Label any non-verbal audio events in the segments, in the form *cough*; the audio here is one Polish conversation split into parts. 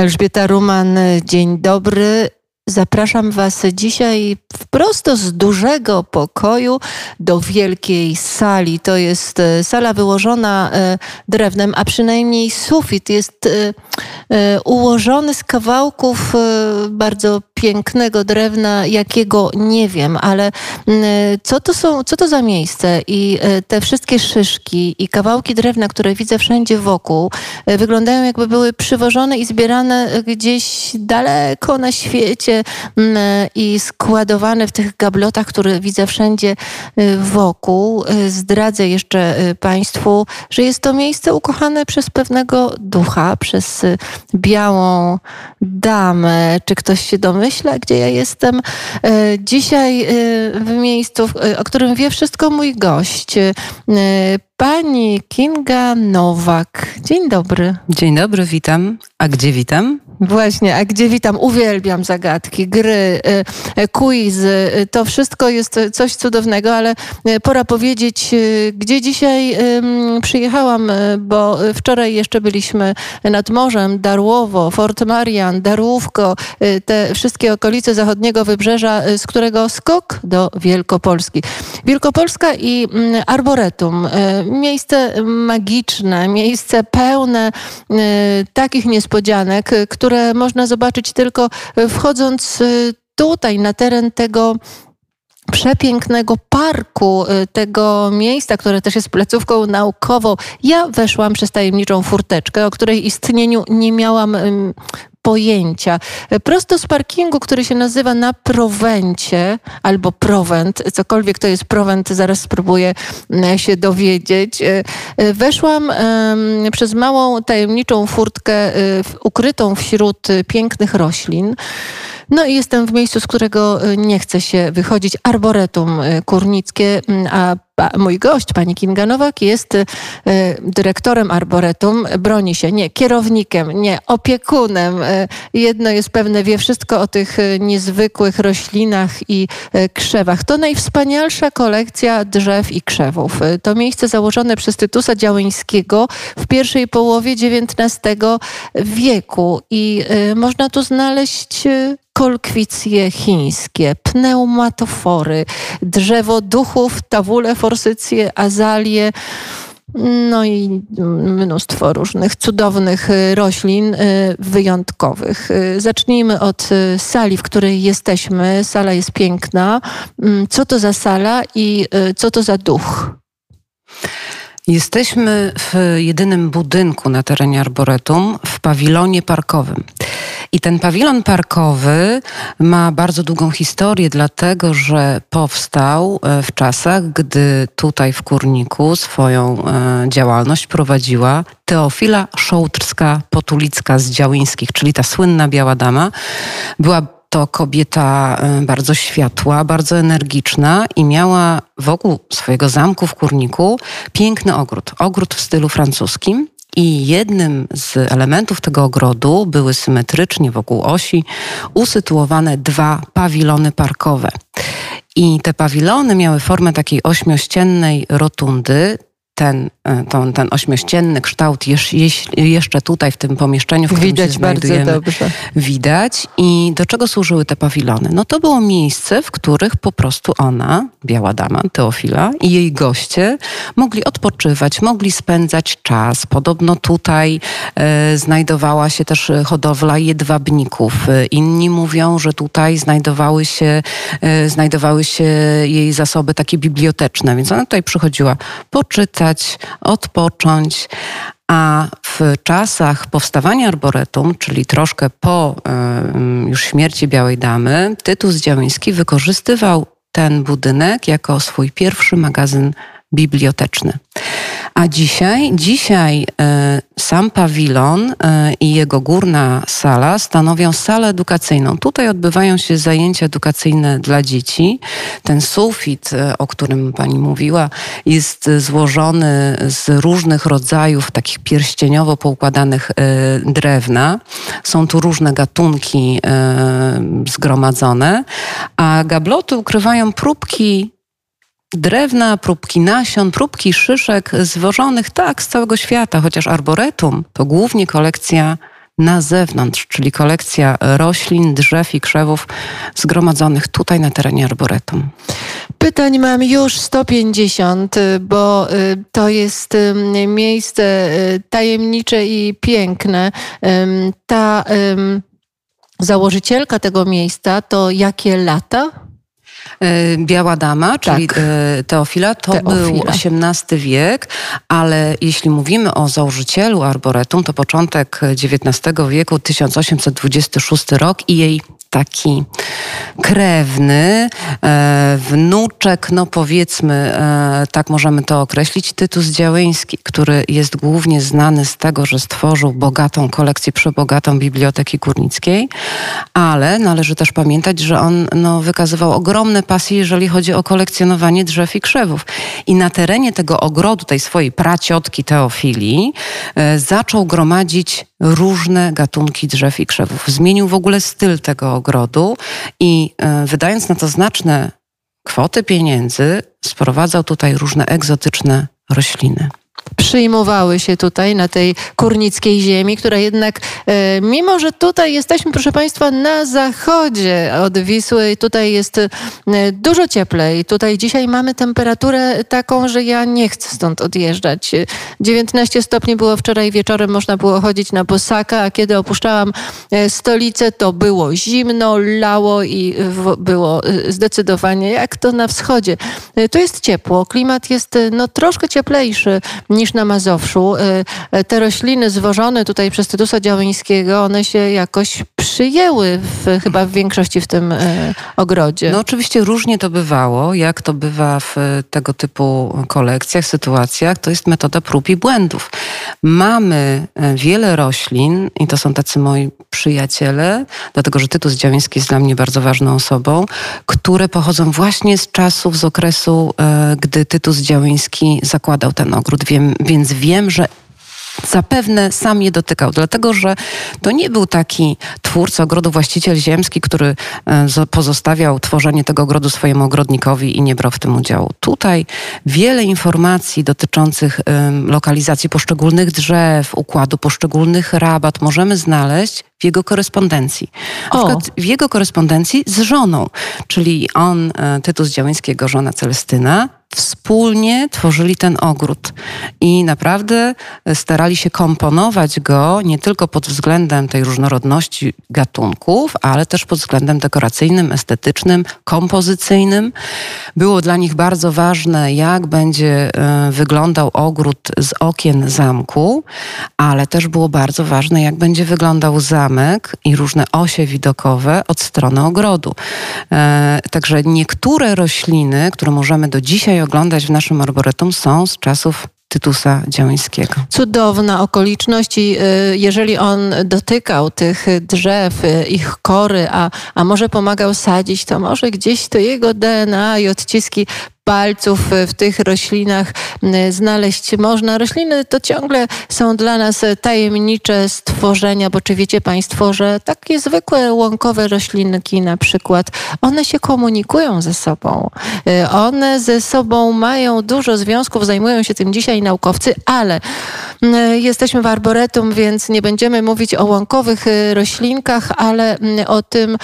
Elżbieta Ruman, dzień dobry. Zapraszam Was dzisiaj wprost z dużego pokoju do wielkiej sali. To jest e, sala wyłożona e, drewnem, a przynajmniej sufit jest e, ułożony z kawałków bardzo pięknego drewna, jakiego nie wiem, ale co to są, co to za miejsce i te wszystkie szyszki i kawałki drewna, które widzę wszędzie wokół, wyglądają jakby były przywożone i zbierane gdzieś daleko na świecie Mm, i składowane w tych gablotach, które widzę wszędzie wokół. Zdradzę jeszcze Państwu, że jest to miejsce ukochane przez pewnego ducha, przez białą damę. Czy ktoś się domyśla, gdzie ja jestem? Dzisiaj w miejscu, o którym wie wszystko mój gość. Pani Kinga Nowak. Dzień dobry. Dzień dobry, witam. A gdzie witam? Właśnie, a gdzie witam? Uwielbiam zagadki, gry, y, y, quizy. Y, to wszystko jest coś cudownego, ale pora powiedzieć, gdzie dzisiaj przyjechałam, bo wczoraj jeszcze byliśmy nad morzem, Darłowo, Fort Marian, Darłówko, te wszystkie okolice zachodniego wybrzeża, z którego skok do Wielkopolski. Wielkopolska i mm, Arboretum. Miejsce magiczne, miejsce pełne takich niespodzianek, które które można zobaczyć tylko e, wchodząc e, tutaj na teren tego przepięknego parku, e, tego miejsca, które też jest placówką naukową. Ja weszłam przez tajemniczą furteczkę, o której istnieniu nie miałam pojęcia. Prosto z parkingu, który się nazywa na Prowencie albo Prowent, cokolwiek to jest Prowent, zaraz spróbuję e, się dowiedzieć. E, e, weszłam przez małą tajemniczą furtkę ukrytą wśród pięknych roślin. No i jestem w miejscu, z którego nie chce się wychodzić. Arboretum Kurnickie, a mój gość, pani Kinga Nowak, jest y, dyrektorem Arboretum, broni się, nie, kierownikiem, nie, opiekunem. Y, jedno jest pewne, wie wszystko o tych y, niezwykłych roślinach i krzewach. To najwspanialsza kolekcja drzew i krzewów. To miejsce założone przez Tytusa Działyńskiego w pierwszej połowie XIX wieku i można tu znaleźć kolkwicje chińskie, pneumatofory, drzewo duchów, tawule, forsycje, azalie, no i mnóstwo różnych cudownych y, roślin y, wyjątkowych. Y, zacznijmy od sali, w której jesteśmy. Sala jest piękna. Mm, co to za sala i co to za duch? Jesteśmy w jedynym budynku na terenie Arboretum, w pawilonie parkowym. I ten pawilon parkowy ma bardzo długą historię, dlatego że powstał e, w czasach, gdy tutaj w Kurniku swoją e, działalność prowadziła Teofila Szołtrska-Potulicka z Działyńskich, czyli ta słynna biała dama. Była to kobieta e, bardzo światła, bardzo energiczna i miała wokół swojego zamku w Kurniku piękny ogród. Ogród w stylu francuskim. I jednym z elementów tego ogrodu były symetrycznie wokół osi usytuowane dwa pawilony parkowe. I te pawilony miały formę takiej ośmiościennej rotundy ten, e, ten, ten ośmiościenny kształt jeszcze tutaj w tym pomieszczeniu, w którym widać się znajdujemy, dobrze. widać. I do czego służyły te pawilony? No to było miejsce, w których po prostu ona, biała dama, Teofila i jej goście mogli odpoczywać, mogli spędzać czas. Podobno tutaj e, znajdowała się też hodowla jedwabników. Inni mówią, że tutaj znajdowały się, e, znajdowały się jej zasoby takie biblioteczne, więc ona tutaj przychodziła poczytać, odpocząć. A w czasach powstawania Arboretum, czyli troszkę po już śmierci Białej Damy, Tytus Działyński wykorzystywał ten budynek jako swój pierwszy magazyn biblioteczny. A dzisiaj, dzisiaj e, sam pawilon e, i jego górna sala stanowią salę edukacyjną. Tutaj odbywają się zajęcia edukacyjne dla dzieci. Ten sufit, e, o którym pani mówiła, jest złożony z różnych rodzajów takich pierścieniowo poukładanych drewna. Są tu różne gatunki zgromadzone, a gabloty ukrywają próbki drewna, próbki nasion, próbki szyszek zwożonych tak z całego świata, chociaż arboretum to głównie kolekcja na zewnątrz, czyli kolekcja roślin, drzew i krzewów zgromadzonych tutaj na terenie arboretum. Pytań mam już 150, bo y, to jest miejsce y, tajemnicze i piękne. Ta założycielka tego miejsca to jakie lata? E, Biała Dama, czyli tak. E, Teofila, to Teofila. był XVIII wiek, ale jeśli mówimy o założycielu Arboretum, to początek XIX wieku, 1826 rok i jej taki krewny, e, wnuczek, no powiedzmy, e, tak możemy to określić, Tytus Działyński, który jest głównie znany z tego, że stworzył bogatą kolekcję, przebogatą Biblioteki Górnickiej, ale należy też pamiętać, że on no, wykazywał ogromne pasje, jeżeli chodzi o kolekcjonowanie drzew i krzewów. I na terenie tego ogrodu, tej swojej praciotki Teofilii, e, zaczął gromadzić różne gatunki drzew i krzewów. Zmienił w ogóle styl tego ogrodu i e, wydając na to znaczne kwoty pieniędzy, sprowadzał tutaj różne egzotyczne rośliny przyjmowały się tutaj na tej kurnickiej ziemi, która jednak, e, mimo że tutaj jesteśmy, proszę Państwa, na zachodzie od Wisły, tutaj jest e, dużo cieplej. Tutaj dzisiaj mamy temperaturę taką, że ja nie chcę stąd odjeżdżać. 19 stopni było wczoraj wieczorem, można było chodzić na bosaka, a kiedy opuszczałam e, stolicę, to było zimno, lało i było zdecydowanie jak to na wschodzie. Tu jest ciepło, klimat jest no troszkę cieplejszy niż na Mazowszu. E, e, te rośliny zwożone tutaj przez Tytusa Działyńskiego, one się jakoś przyjęły w, chyba w większości w tym e, ogrodzie. No oczywiście różnie to bywało, jak to bywa w tego typu kolekcjach, sytuacjach. To jest metoda prób i błędów. Mamy wiele roślin i to są tacy moi przyjaciele, dlatego że Tytus Działyński jest dla mnie bardzo ważną osobą, które pochodzą właśnie z czasów, z okresu, gdy Tytus Działyński zakładał ten ogród. Wiem, więc wiem, że zapewne sam je dotykał, dlatego że to nie był taki twórca ogrodu, właściciel ziemski, który e, pozostawiał tworzenie tego ogrodu swojemu ogrodnikowi i nie brał w tym udziału. Tutaj wiele informacji dotyczących lokalizacji poszczególnych drzew, układu poszczególnych rabat możemy znaleźć w jego korespondencji. Na w jego korespondencji z żoną, czyli on, e, Tytus Działyńskiego, żona Celestyna, wspólnie tworzyli ten ogród i naprawdę starali się komponować go nie tylko pod względem tej różnorodności gatunków, ale też pod względem dekoracyjnym, estetycznym, kompozycyjnym. Było dla nich bardzo ważne, jak będzie e, wyglądał ogród z okien zamku, ale też było bardzo ważne, jak będzie wyglądał zamek i różne osie widokowe od strony ogrodu. E, także niektóre rośliny, które możemy do dzisiaj oglądać w naszym arboretum są z czasów Tytusa Działyńskiego. Cudowna okoliczność i y, jeżeli on dotykał tych drzew, y, ich kory, a, a może pomagał sadzić, to może gdzieś to jego DNA i odciski palców w tych roślinach znaleźć można. Rośliny to ciągle są dla nas tajemnicze stworzenia, bo czy wiecie Państwo, że takie zwykłe łąkowe roślinki na przykład, one się komunikują ze sobą. Y, one ze sobą mają dużo związków, zajmują się tym dzisiaj naukowcy, ale jesteśmy w arboretum, więc nie będziemy mówić o łąkowych y, roślinkach, ale o tym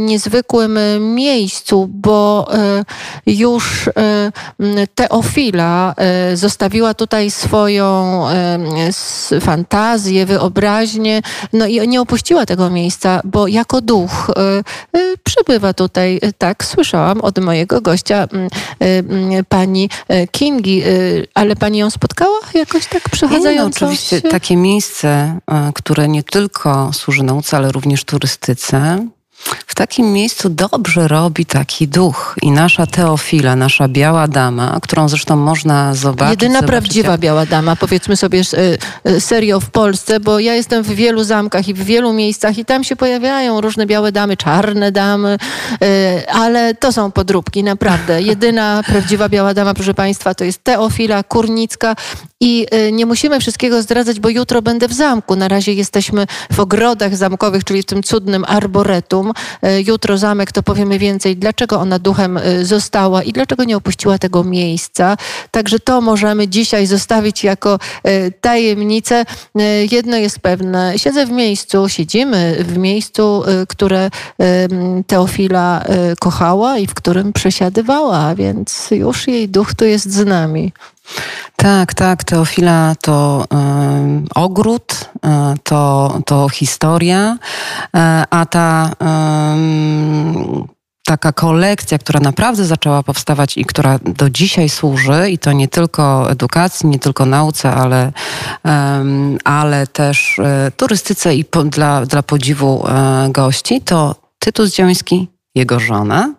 niezwykłym miejscu, bo już Y, Teofila y, zostawiła tutaj swoją y, fantazję, wyobraźnię, no i nie opuściła tego miejsca, bo jako duch przybywa tutaj, tak słyszałam od mojego gościa, pani Kingi, ale pani ją spotkała jakoś tak przechadzając? No, oczywiście takie miejsce, które nie tylko służy nauce, ale również turystyce, w takim miejscu dobrze robi taki duch i nasza Teofila, nasza biała dama, którą zresztą można zobaczyć. Jedyna zobaczyć, prawdziwa jak... biała dama, powiedzmy sobie e, e, serio w Polsce, bo ja jestem w wielu zamkach i w wielu miejscach i tam się pojawiają różne białe damy, czarne damy, e, ale to są podróbki, naprawdę. *laughs* Jedyna prawdziwa biała dama, proszę Państwa, to jest Teofila Kurnicka i nie musimy wszystkiego zdradzać, bo jutro będę w zamku. Na razie jesteśmy w ogrodach zamkowych, czyli w tym cudnym arboretum. Jutro zamek, to powiemy więcej, dlaczego ona duchem została i dlaczego nie opuściła tego miejsca. Także to możemy dzisiaj zostawić jako tajemnicę. Jedno jest pewne, siedzę w miejscu, siedzimy w miejscu, które Teofila kochała i w którym przesiadywała, więc już jej duch tu jest z nami. Tak, tak. Teofila to y, ogród, y, to, to historia, y, a ta taka kolekcja, która naprawdę zaczęła powstawać i która do dzisiaj służy, i to nie tylko edukacji, nie tylko nauce, ale, ale też turystyce i po, dla, dla podziwu gości, to Tytus Dzioński, jego żona,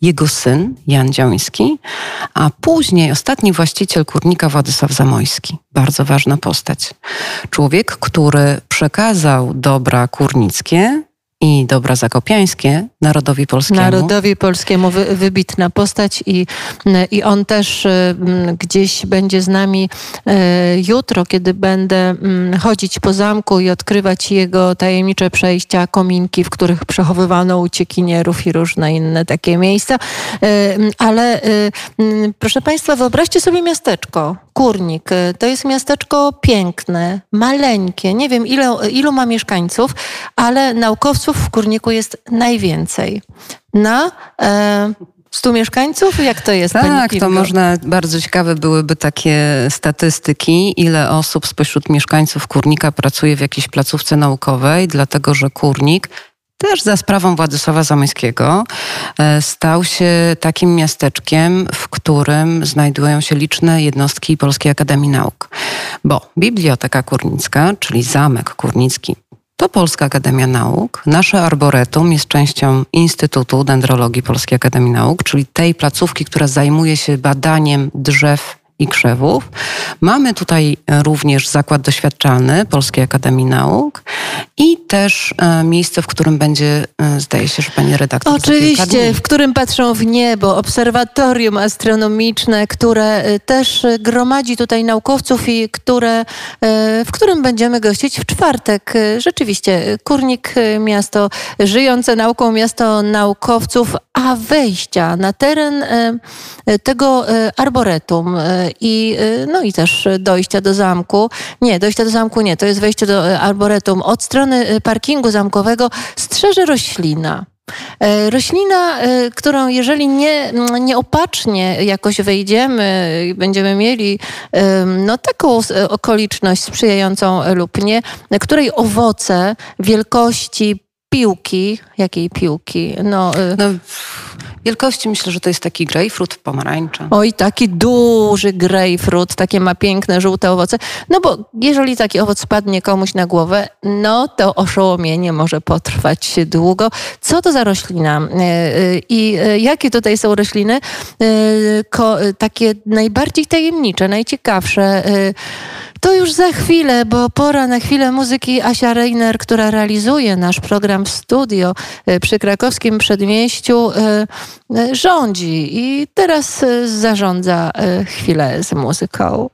jego syn Jan Działyński, a później ostatni właściciel kurnika Władysław Zamojski. Bardzo ważna postać. Człowiek, który przekazał dobra kurnickie i dobra zakopiańskie narodowi polskiemu. Narodowi polskiemu wy, wybitna postać i, i on też y, gdzieś będzie z nami y, jutro, kiedy będę chodzić po zamku i odkrywać jego tajemnicze przejścia, kominki, w których przechowywano uciekinierów i różne inne takie miejsca. Y, ale proszę Państwa, wyobraźcie sobie miasteczko, Kurnik. To jest miasteczko piękne, maleńkie. Nie wiem, ile, ilu ma mieszkańców, ale naukowców w Kurniku jest najwięcej. Na e, 100 mieszkańców? Jak to jest? Tak, to można, bardzo ciekawe byłyby takie statystyki, ile osób spośród mieszkańców Kurnika pracuje w jakiejś placówce naukowej, dlatego że Kurnik też za sprawą Władysława Zamojskiego e, stał się takim miasteczkiem, w którym znajdują się liczne jednostki Polskiej Akademii Nauk. Bo Biblioteka Kurnicka, czyli Zamek Kurnicki, to Polska Akademia Nauk. Nasze arboretum jest częścią Instytutu Dendrologii Polskiej Akademii Nauk, czyli tej placówki, która zajmuje się badaniem drzew i krzewów. Mamy tutaj również zakład doświadczalny Polskiej Akademii Nauk i też e, miejsce, w którym będzie, e, zdaje się, że pani redaktor. Oczywiście, w którym patrzą w niebo, obserwatorium astronomiczne, które e, też gromadzi tutaj naukowców i które, w którym będziemy gościć w czwartek. Rzeczywiście, Kurnik, miasto żyjące nauką, miasto naukowców, a wejścia na teren tego arboretum i, no i też dojścia do zamku. Nie, dojścia do zamku nie, to jest wejście do arboretum. Od strony parkingu zamkowego strzeże roślina. E, roślina, e, którą jeżeli nie, nieopatrznie jakoś wejdziemy będziemy mieli no, taką okoliczność sprzyjającą lub nie, której owoce wielkości piłki, jakiej piłki? No, y, no, wielkości myślę, że to jest taki grejpfrut pomarańcza. Oj, taki duży grejpfrut, takie ma piękne, żółte owoce. No bo jeżeli taki owoc spadnie komuś na głowę, no to oszołomienie może potrwać długo. Co to za roślina? Y, y, I jakie tutaj są rośliny? Takie najbardziej tajemnicze, najciekawsze. To już za chwilę, bo pora na chwilę muzyki Asia Reiner, która realizuje nasz program w studio e, przy krakowskim przedmieściu, e, e, rządzi i teraz zarządza chwilę z muzyką.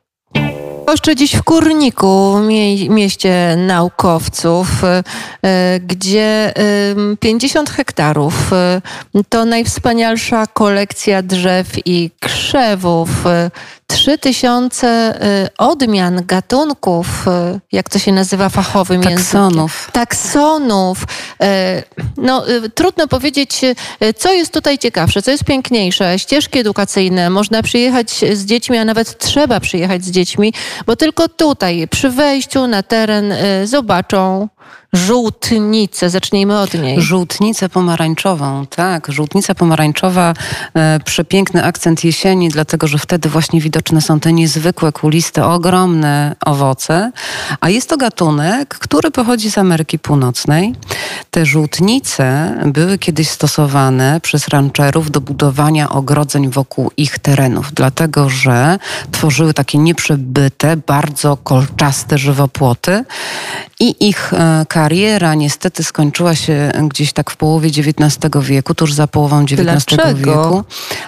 Goszczę dziś w Kurniku, mie mieście naukowców, gdzie 50 hektarów to najwspanialsza kolekcja drzew i krzewów 3000 y, odmian, gatunków, y, jak to się nazywa fachowym Taksonów. Taksonów. Y, no, trudno powiedzieć, co jest tutaj ciekawsze, co jest piękniejsze. Ścieżki edukacyjne, można przyjechać z dziećmi, a nawet trzeba przyjechać z dziećmi, bo tylko tutaj, przy wejściu na teren zobaczą żółtnicę. Zacznijmy od niej. Żółtnicę pomarańczową, tak. Żółtnica pomarańczowa, e, przepiękny akcent jesieni, dlatego że wtedy właśnie widoczne są te niezwykłe, kuliste, ogromne owoce. A jest to gatunek, który pochodzi z Ameryki Północnej. Te żółtnice były kiedyś stosowane przez rancherów do budowania ogrodzeń wokół ich terenów, dlatego że tworzyły takie nieprzebyte, bardzo kolczaste żywopłoty i ich e, kariera niestety skończyła się gdzieś tak w połowie XIX wieku, tuż za połową XIX Dlaczego? wieku.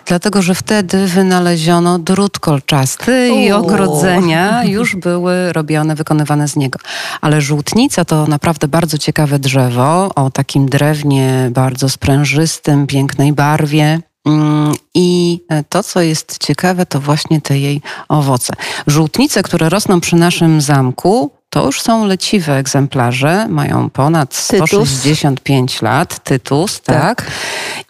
Dlatego, że wtedy wynaleziono drut kolczasty i ogrodzenia już były robione, wykonywane z niego. Ale żółtnica to naprawdę bardzo ciekawe drzewo o takim drewnie bardzo sprężystym, pięknej barwie. Mm, I to, co jest ciekawe, to właśnie te jej owoce. Żółtnice, które rosną przy naszym zamku, to już są leciwe egzemplarze, mają ponad 165 tytus. lat, tytus, tak. tak.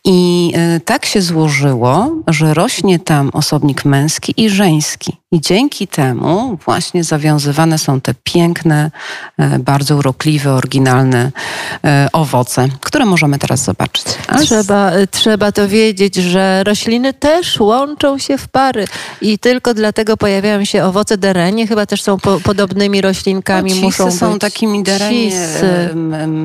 I y, tak się złożyło, że rośnie tam osobnik męski i żeński. I dzięki temu właśnie zawiązywane są te piękne, e, bardzo urokliwe, oryginalne e, owoce, które możemy teraz zobaczyć. Trzeba, e, trzeba to wiedzieć, że rośliny też łączą się w pary i tylko dlatego pojawiają się owoce derenie, chyba też są po, podobnymi roślinkami. No, muszą są być takimi derenie,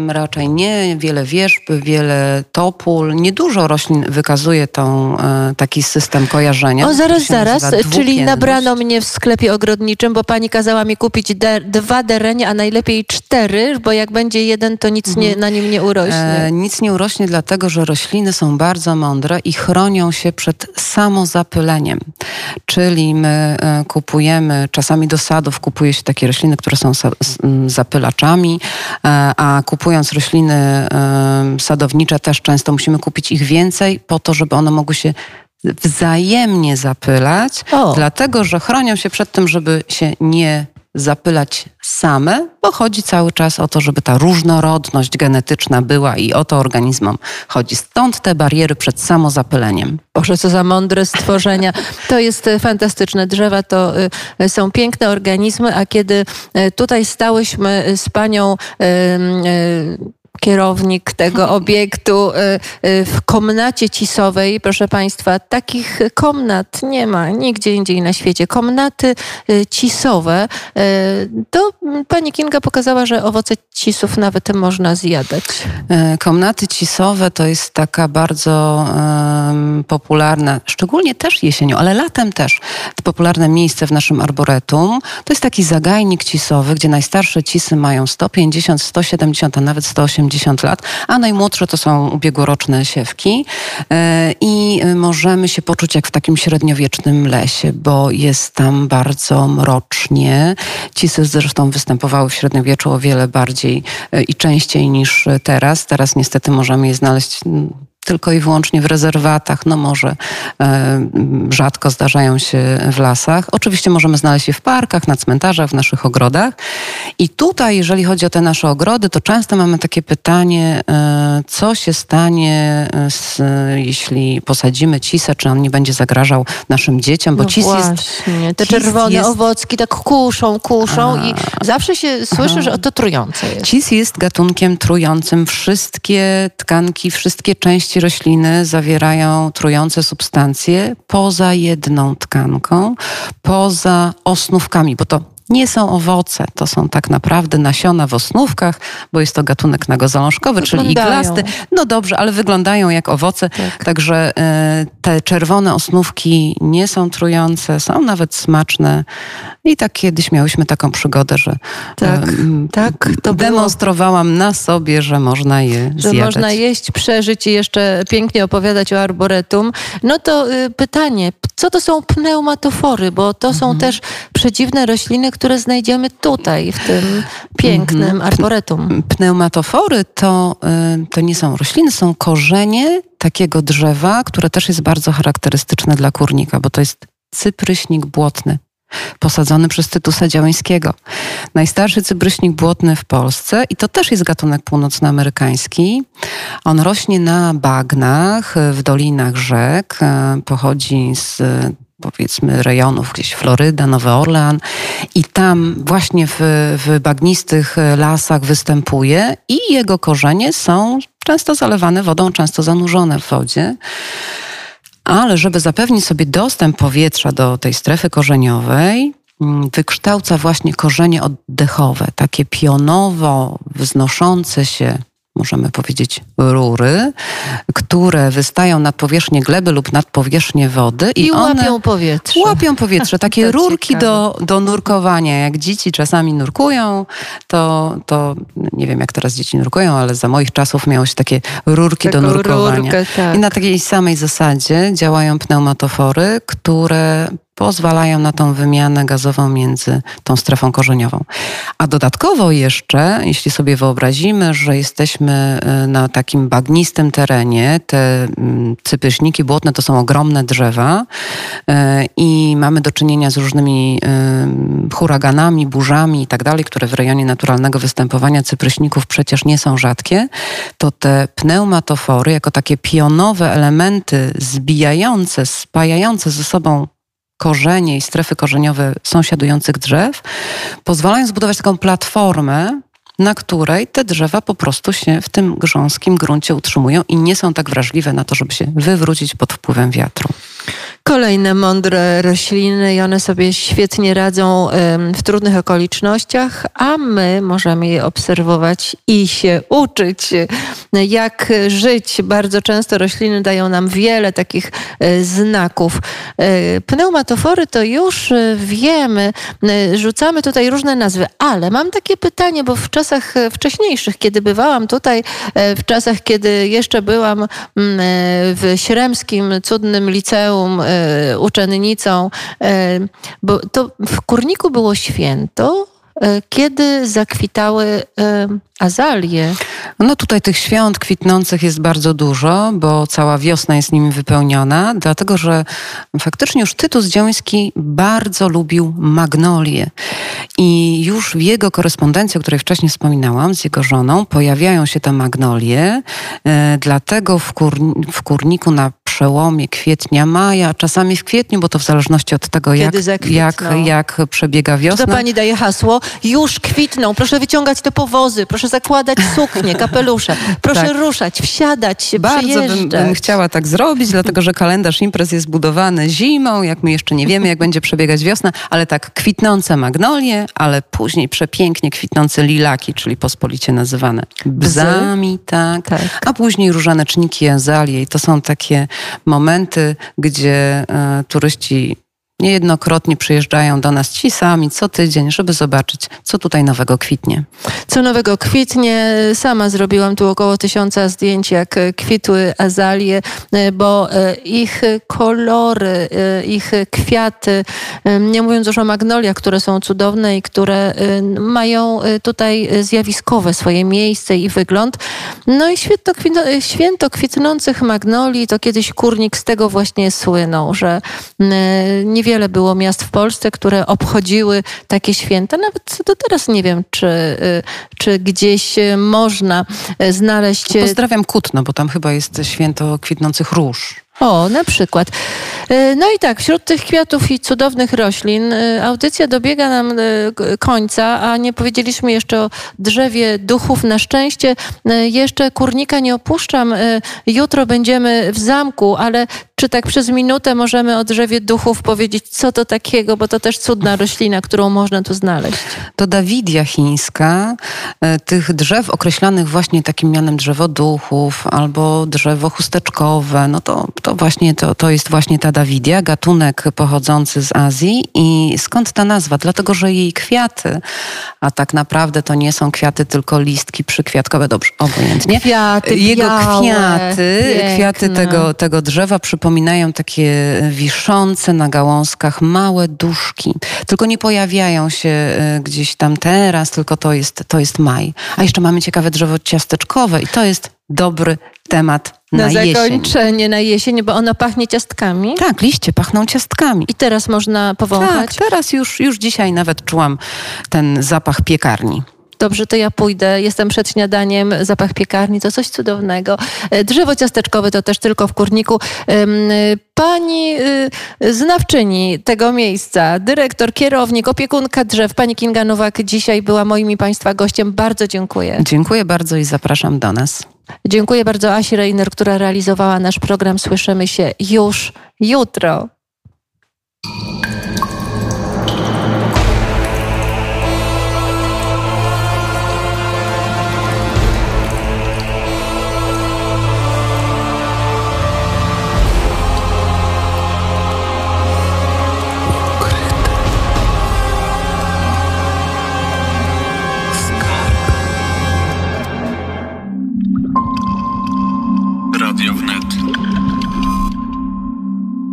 raczej nie, wiele wierzb, wiele topól, niedużo roślin wykazuje tą, taki system kojarzenia. O, zaraz, zaraz, czyli nabrano mnie w sklepie ogrodniczym, bo pani kazała mi kupić de dwa derenie, a najlepiej cztery, bo jak będzie jeden, to nic nie, mhm. na nim nie urośnie. E, nic nie urośnie, dlatego że rośliny są bardzo mądre i chronią się przed samozapyleniem. Czyli my e, kupujemy, czasami do sadów kupuje się takie rośliny, które są zapylaczami, e, a kupując rośliny e, sadownicze też często musimy kupić ich więcej po to, żeby one mogły się wzajemnie zapylać, o. dlatego że chronią się przed tym, żeby się nie zapylać same, bo chodzi cały czas o to, żeby ta różnorodność genetyczna była i o to organizmom chodzi. Stąd te bariery przed samozapyleniem. Boże, co za mądre stworzenia. To jest e, fantastyczne. Drzewa to e, są piękne organizmy, a kiedy e, tutaj stałyśmy z panią kierownik tego *laughs* obiektu y, y, w komnacie cisowej. Proszę Państwa, takich komnat nie ma nigdzie indziej na świecie. Komnaty y, cisowe. To pani Kinga pokazała, że owoce cisów nawet można zjadać. Komnaty cisowe to jest taka bardzo um, popularna, szczególnie też jesienią, ale latem też, popularne miejsce w naszym arboretum. To jest taki zagajnik cisowy, gdzie najstarsze cisy mają 150, 170, a nawet 180 lat, a najmłodsze to są ubiegłoroczne siewki. E, I możemy się poczuć jak w takim średniowiecznym lesie, bo jest tam bardzo mrocznie. Cisy zresztą występowały w średniowieczu o wiele bardziej e, i częściej niż teraz. Teraz niestety możemy je znaleźć tylko i wyłącznie w rezerwatach, no może e, rzadko zdarzają się w lasach. Oczywiście możemy znaleźć je w parkach, na cmentarzach, w naszych ogrodach. I tutaj, jeżeli chodzi o te nasze ogrody, to często mamy takie pytanie, e, co się stanie, z, jeśli posadzimy cisę, czy on nie będzie zagrażał naszym dzieciom, bo no cis właśnie. jest... Te czerwone jest... owocki tak kuszą, kuszą A. i zawsze się słyszy, że to trujące jest. Cis jest gatunkiem trującym. Wszystkie tkanki, wszystkie części części rośliny zawierają trujące substancje poza jedną tkanką, poza osnówkami, bo to nie są owoce, to są tak naprawdę nasiona w osnówkach, bo jest to gatunek nagozalążkowy, czyli iglasty. No dobrze, ale wyglądają jak owoce, tak. także y, te czerwone osnówki nie są trujące, są nawet smaczne. I tak kiedyś miałyśmy taką przygodę, że tak, y, tak, to demonstrowałam było... na sobie, że można je że zjadać. można jeść, przeżyć i jeszcze pięknie opowiadać o arboretum. No to y, pytanie, co to są pneumatofory? Bo to są mhm. też przedziwne rośliny, które znajdziemy tutaj, w tym pięknym mhm. arboretum. Pneumatofory to, y, to nie są rośliny, są korzenie takiego drzewa, które też jest bardzo charakterystyczne dla kurnika, bo to jest cypryśnik błotny posadzony przez Tytusa Działyńskiego. Najstarszy cybryśnik błotny w Polsce i to też jest gatunek północnoamerykański. On rośnie na bagnach, w dolinach rzek, y, pochodzi z powiedzmy rejonów, gdzieś Floryda, Nowy Orlean i tam właśnie w, w bagnistych lasach występuje i jego korzenie są często zalewane wodą, często zanurzone w wodzie. Ale żeby zapewnić sobie dostęp powietrza do tej strefy korzeniowej, mm, wykształca właśnie korzenie oddechowe, takie pionowo wznoszące się możemy powiedzieć, rury, które wystają nad powierzchnię gleby lub nad powierzchnię wody i, I łapią powietrze. Łapią powietrze, *laughs* takie rurki do, do nurkowania. Jak dzieci czasami nurkują, to, to nie wiem jak teraz dzieci nurkują, ale za moich czasów miało się takie rurki Taką do nurkowania. Rurkę, tak. I na takiej samej zasadzie działają pneumatofory, które pozwalają na tą wymianę gazową między tą strefą korzeniową. A dodatkowo jeszcze, jeśli sobie wyobrazimy, że jesteśmy y, na takim bagnistym terenie, te mm, cypryśniki błotne to są ogromne drzewa y, i mamy do czynienia z różnymi y, huraganami, burzami i tak dalej, które w rejonie naturalnego występowania cypryśników przecież nie są rzadkie, to te pneumatofory jako takie pionowe elementy zbijające, spajające ze sobą korzenie i strefy korzeniowe sąsiadujących drzew pozwalają zbudować taką platformę, na której te drzewa po prostu się w tym grząskim gruncie utrzymują i nie są tak wrażliwe na to, żeby się wywrócić pod wpływem wiatru kolejne mądre rośliny i one sobie świetnie radzą w trudnych okolicznościach, a my możemy je obserwować i się uczyć, jak żyć. Bardzo często rośliny dają nam wiele takich e, znaków. E, pneumatofory to już e, wiemy, rzucamy tutaj różne nazwy, ale mam takie pytanie, bo w wcześniejszych, kiedy bywałam tutaj, w czasach, kiedy jeszcze byłam mm, w Śremskim cudnym liceum, E, uczennicą, e, bo to w Kurniku było święto, e, kiedy zakwitały azalie. No tutaj tych świąt kwitnących jest bardzo dużo, bo cała wiosna jest nimi wypełniona, dlatego że faktycznie już Tytus Dzioński bardzo lubił magnolie. I już w jego korespondencji, o której wcześniej wspominałam, z jego żoną, pojawiają się te magnolie. E, dlatego w, kur, w Kurniku na przełomie kwietnia, maja, czasami w kwietniu, bo to w zależności od tego, jak, jak, jak przebiega wiosna. To pani daje hasło, już kwitną, proszę wyciągać te powozy, proszę zakładać suknie, kapelusze, proszę tak. ruszać, wsiadać, Bardzo bym, bym, chciała tak zrobić, dlatego że kalendarz imprez jest budowany zimą, jak my jeszcze nie wiemy, jak będzie przebiegać wiosna, ale tak kwitnące magnolie, ale później przepięknie kwitnące lilaki, czyli pospolicie nazywane bzami, tak. tak. A później różaneczniki, azalie i to są takie momenty, gdzie e, turyści Niejednokrotnie przyjeżdżają do nas ci sami co tydzień, żeby zobaczyć, co tutaj nowego kwitnie. Co nowego kwitnie. Sama zrobiłam tu około tysiąca zdjęć, jak kwitły azalie, bo e, ich kolory, e, ich kwiaty, e, nie mówiąc już o magnoliach, które są cudowne i które mają tutaj zjawiskowe swoje miejsce i wygląd. No i święto, święto kwitnących magnolii, to kiedyś kurnik z tego właśnie słynął, że niewiele niewiele było miast w Polsce, które obchodziły takie święta. Nawet do teraz nie wiem, czy, y, czy gdzieś można y, znaleźć. Pozdrawiam Kutno, bo tam chyba jest święto kwitnących róż. O, na przykład. No i tak, wśród tych kwiatów i cudownych roślin audycja dobiega nam końca, a nie powiedzieliśmy jeszcze o drzewie duchów. Na szczęście jeszcze kurnika nie opuszczam. Jutro będziemy w zamku, ale czy tak przez minutę możemy o drzewie duchów powiedzieć, co to takiego, bo to też cudna roślina, którą można tu znaleźć. To Dawidia chińska. Tych drzew określanych właśnie takim mianem drzewo duchów albo drzewo chusteczkowe, no to to właśnie to, to jest właśnie ta Dawidia, gatunek pochodzący z Azji. I skąd ta nazwa? Dlatego, że jej kwiaty, a tak naprawdę to nie są kwiaty, tylko listki przykwiatkowe, dobrze, obojętnie. Kwiaty, Jego białe, kwiaty, piękne. kwiaty tego, tego drzewa przypominają takie wiszące na gałązkach małe duszki. Tylko nie pojawiają się e, gdzieś tam teraz, tylko to jest, to jest maj. A jeszcze mamy ciekawe drzewo ciasteczkowe i to jest dobry temat na, na zakończenie na jesień, bo ono pachnie ciastkami. Tak, liście pachną ciastkami. I teraz można powąchać? Tak, teraz już, już dzisiaj nawet czułam ten zapach piekarni. Dobrze, to ja pójdę. Jestem przed śniadaniem, zapach piekarni, to coś cudownego. E, drzewo ciasteczkowe to też tylko w kurniku. Pani y, znawczyni tego miejsca, dyrektor, kierownik, opiekunka drzew, pani Kinga Nowak dzisiaj była moim i Państwa gościem. Bardzo dziękuję. Dziękuję bardzo i zapraszam do nas. Dziękuję bardzo Asi Reiner, która realizowała nasz program. Słyszymy się już jutro.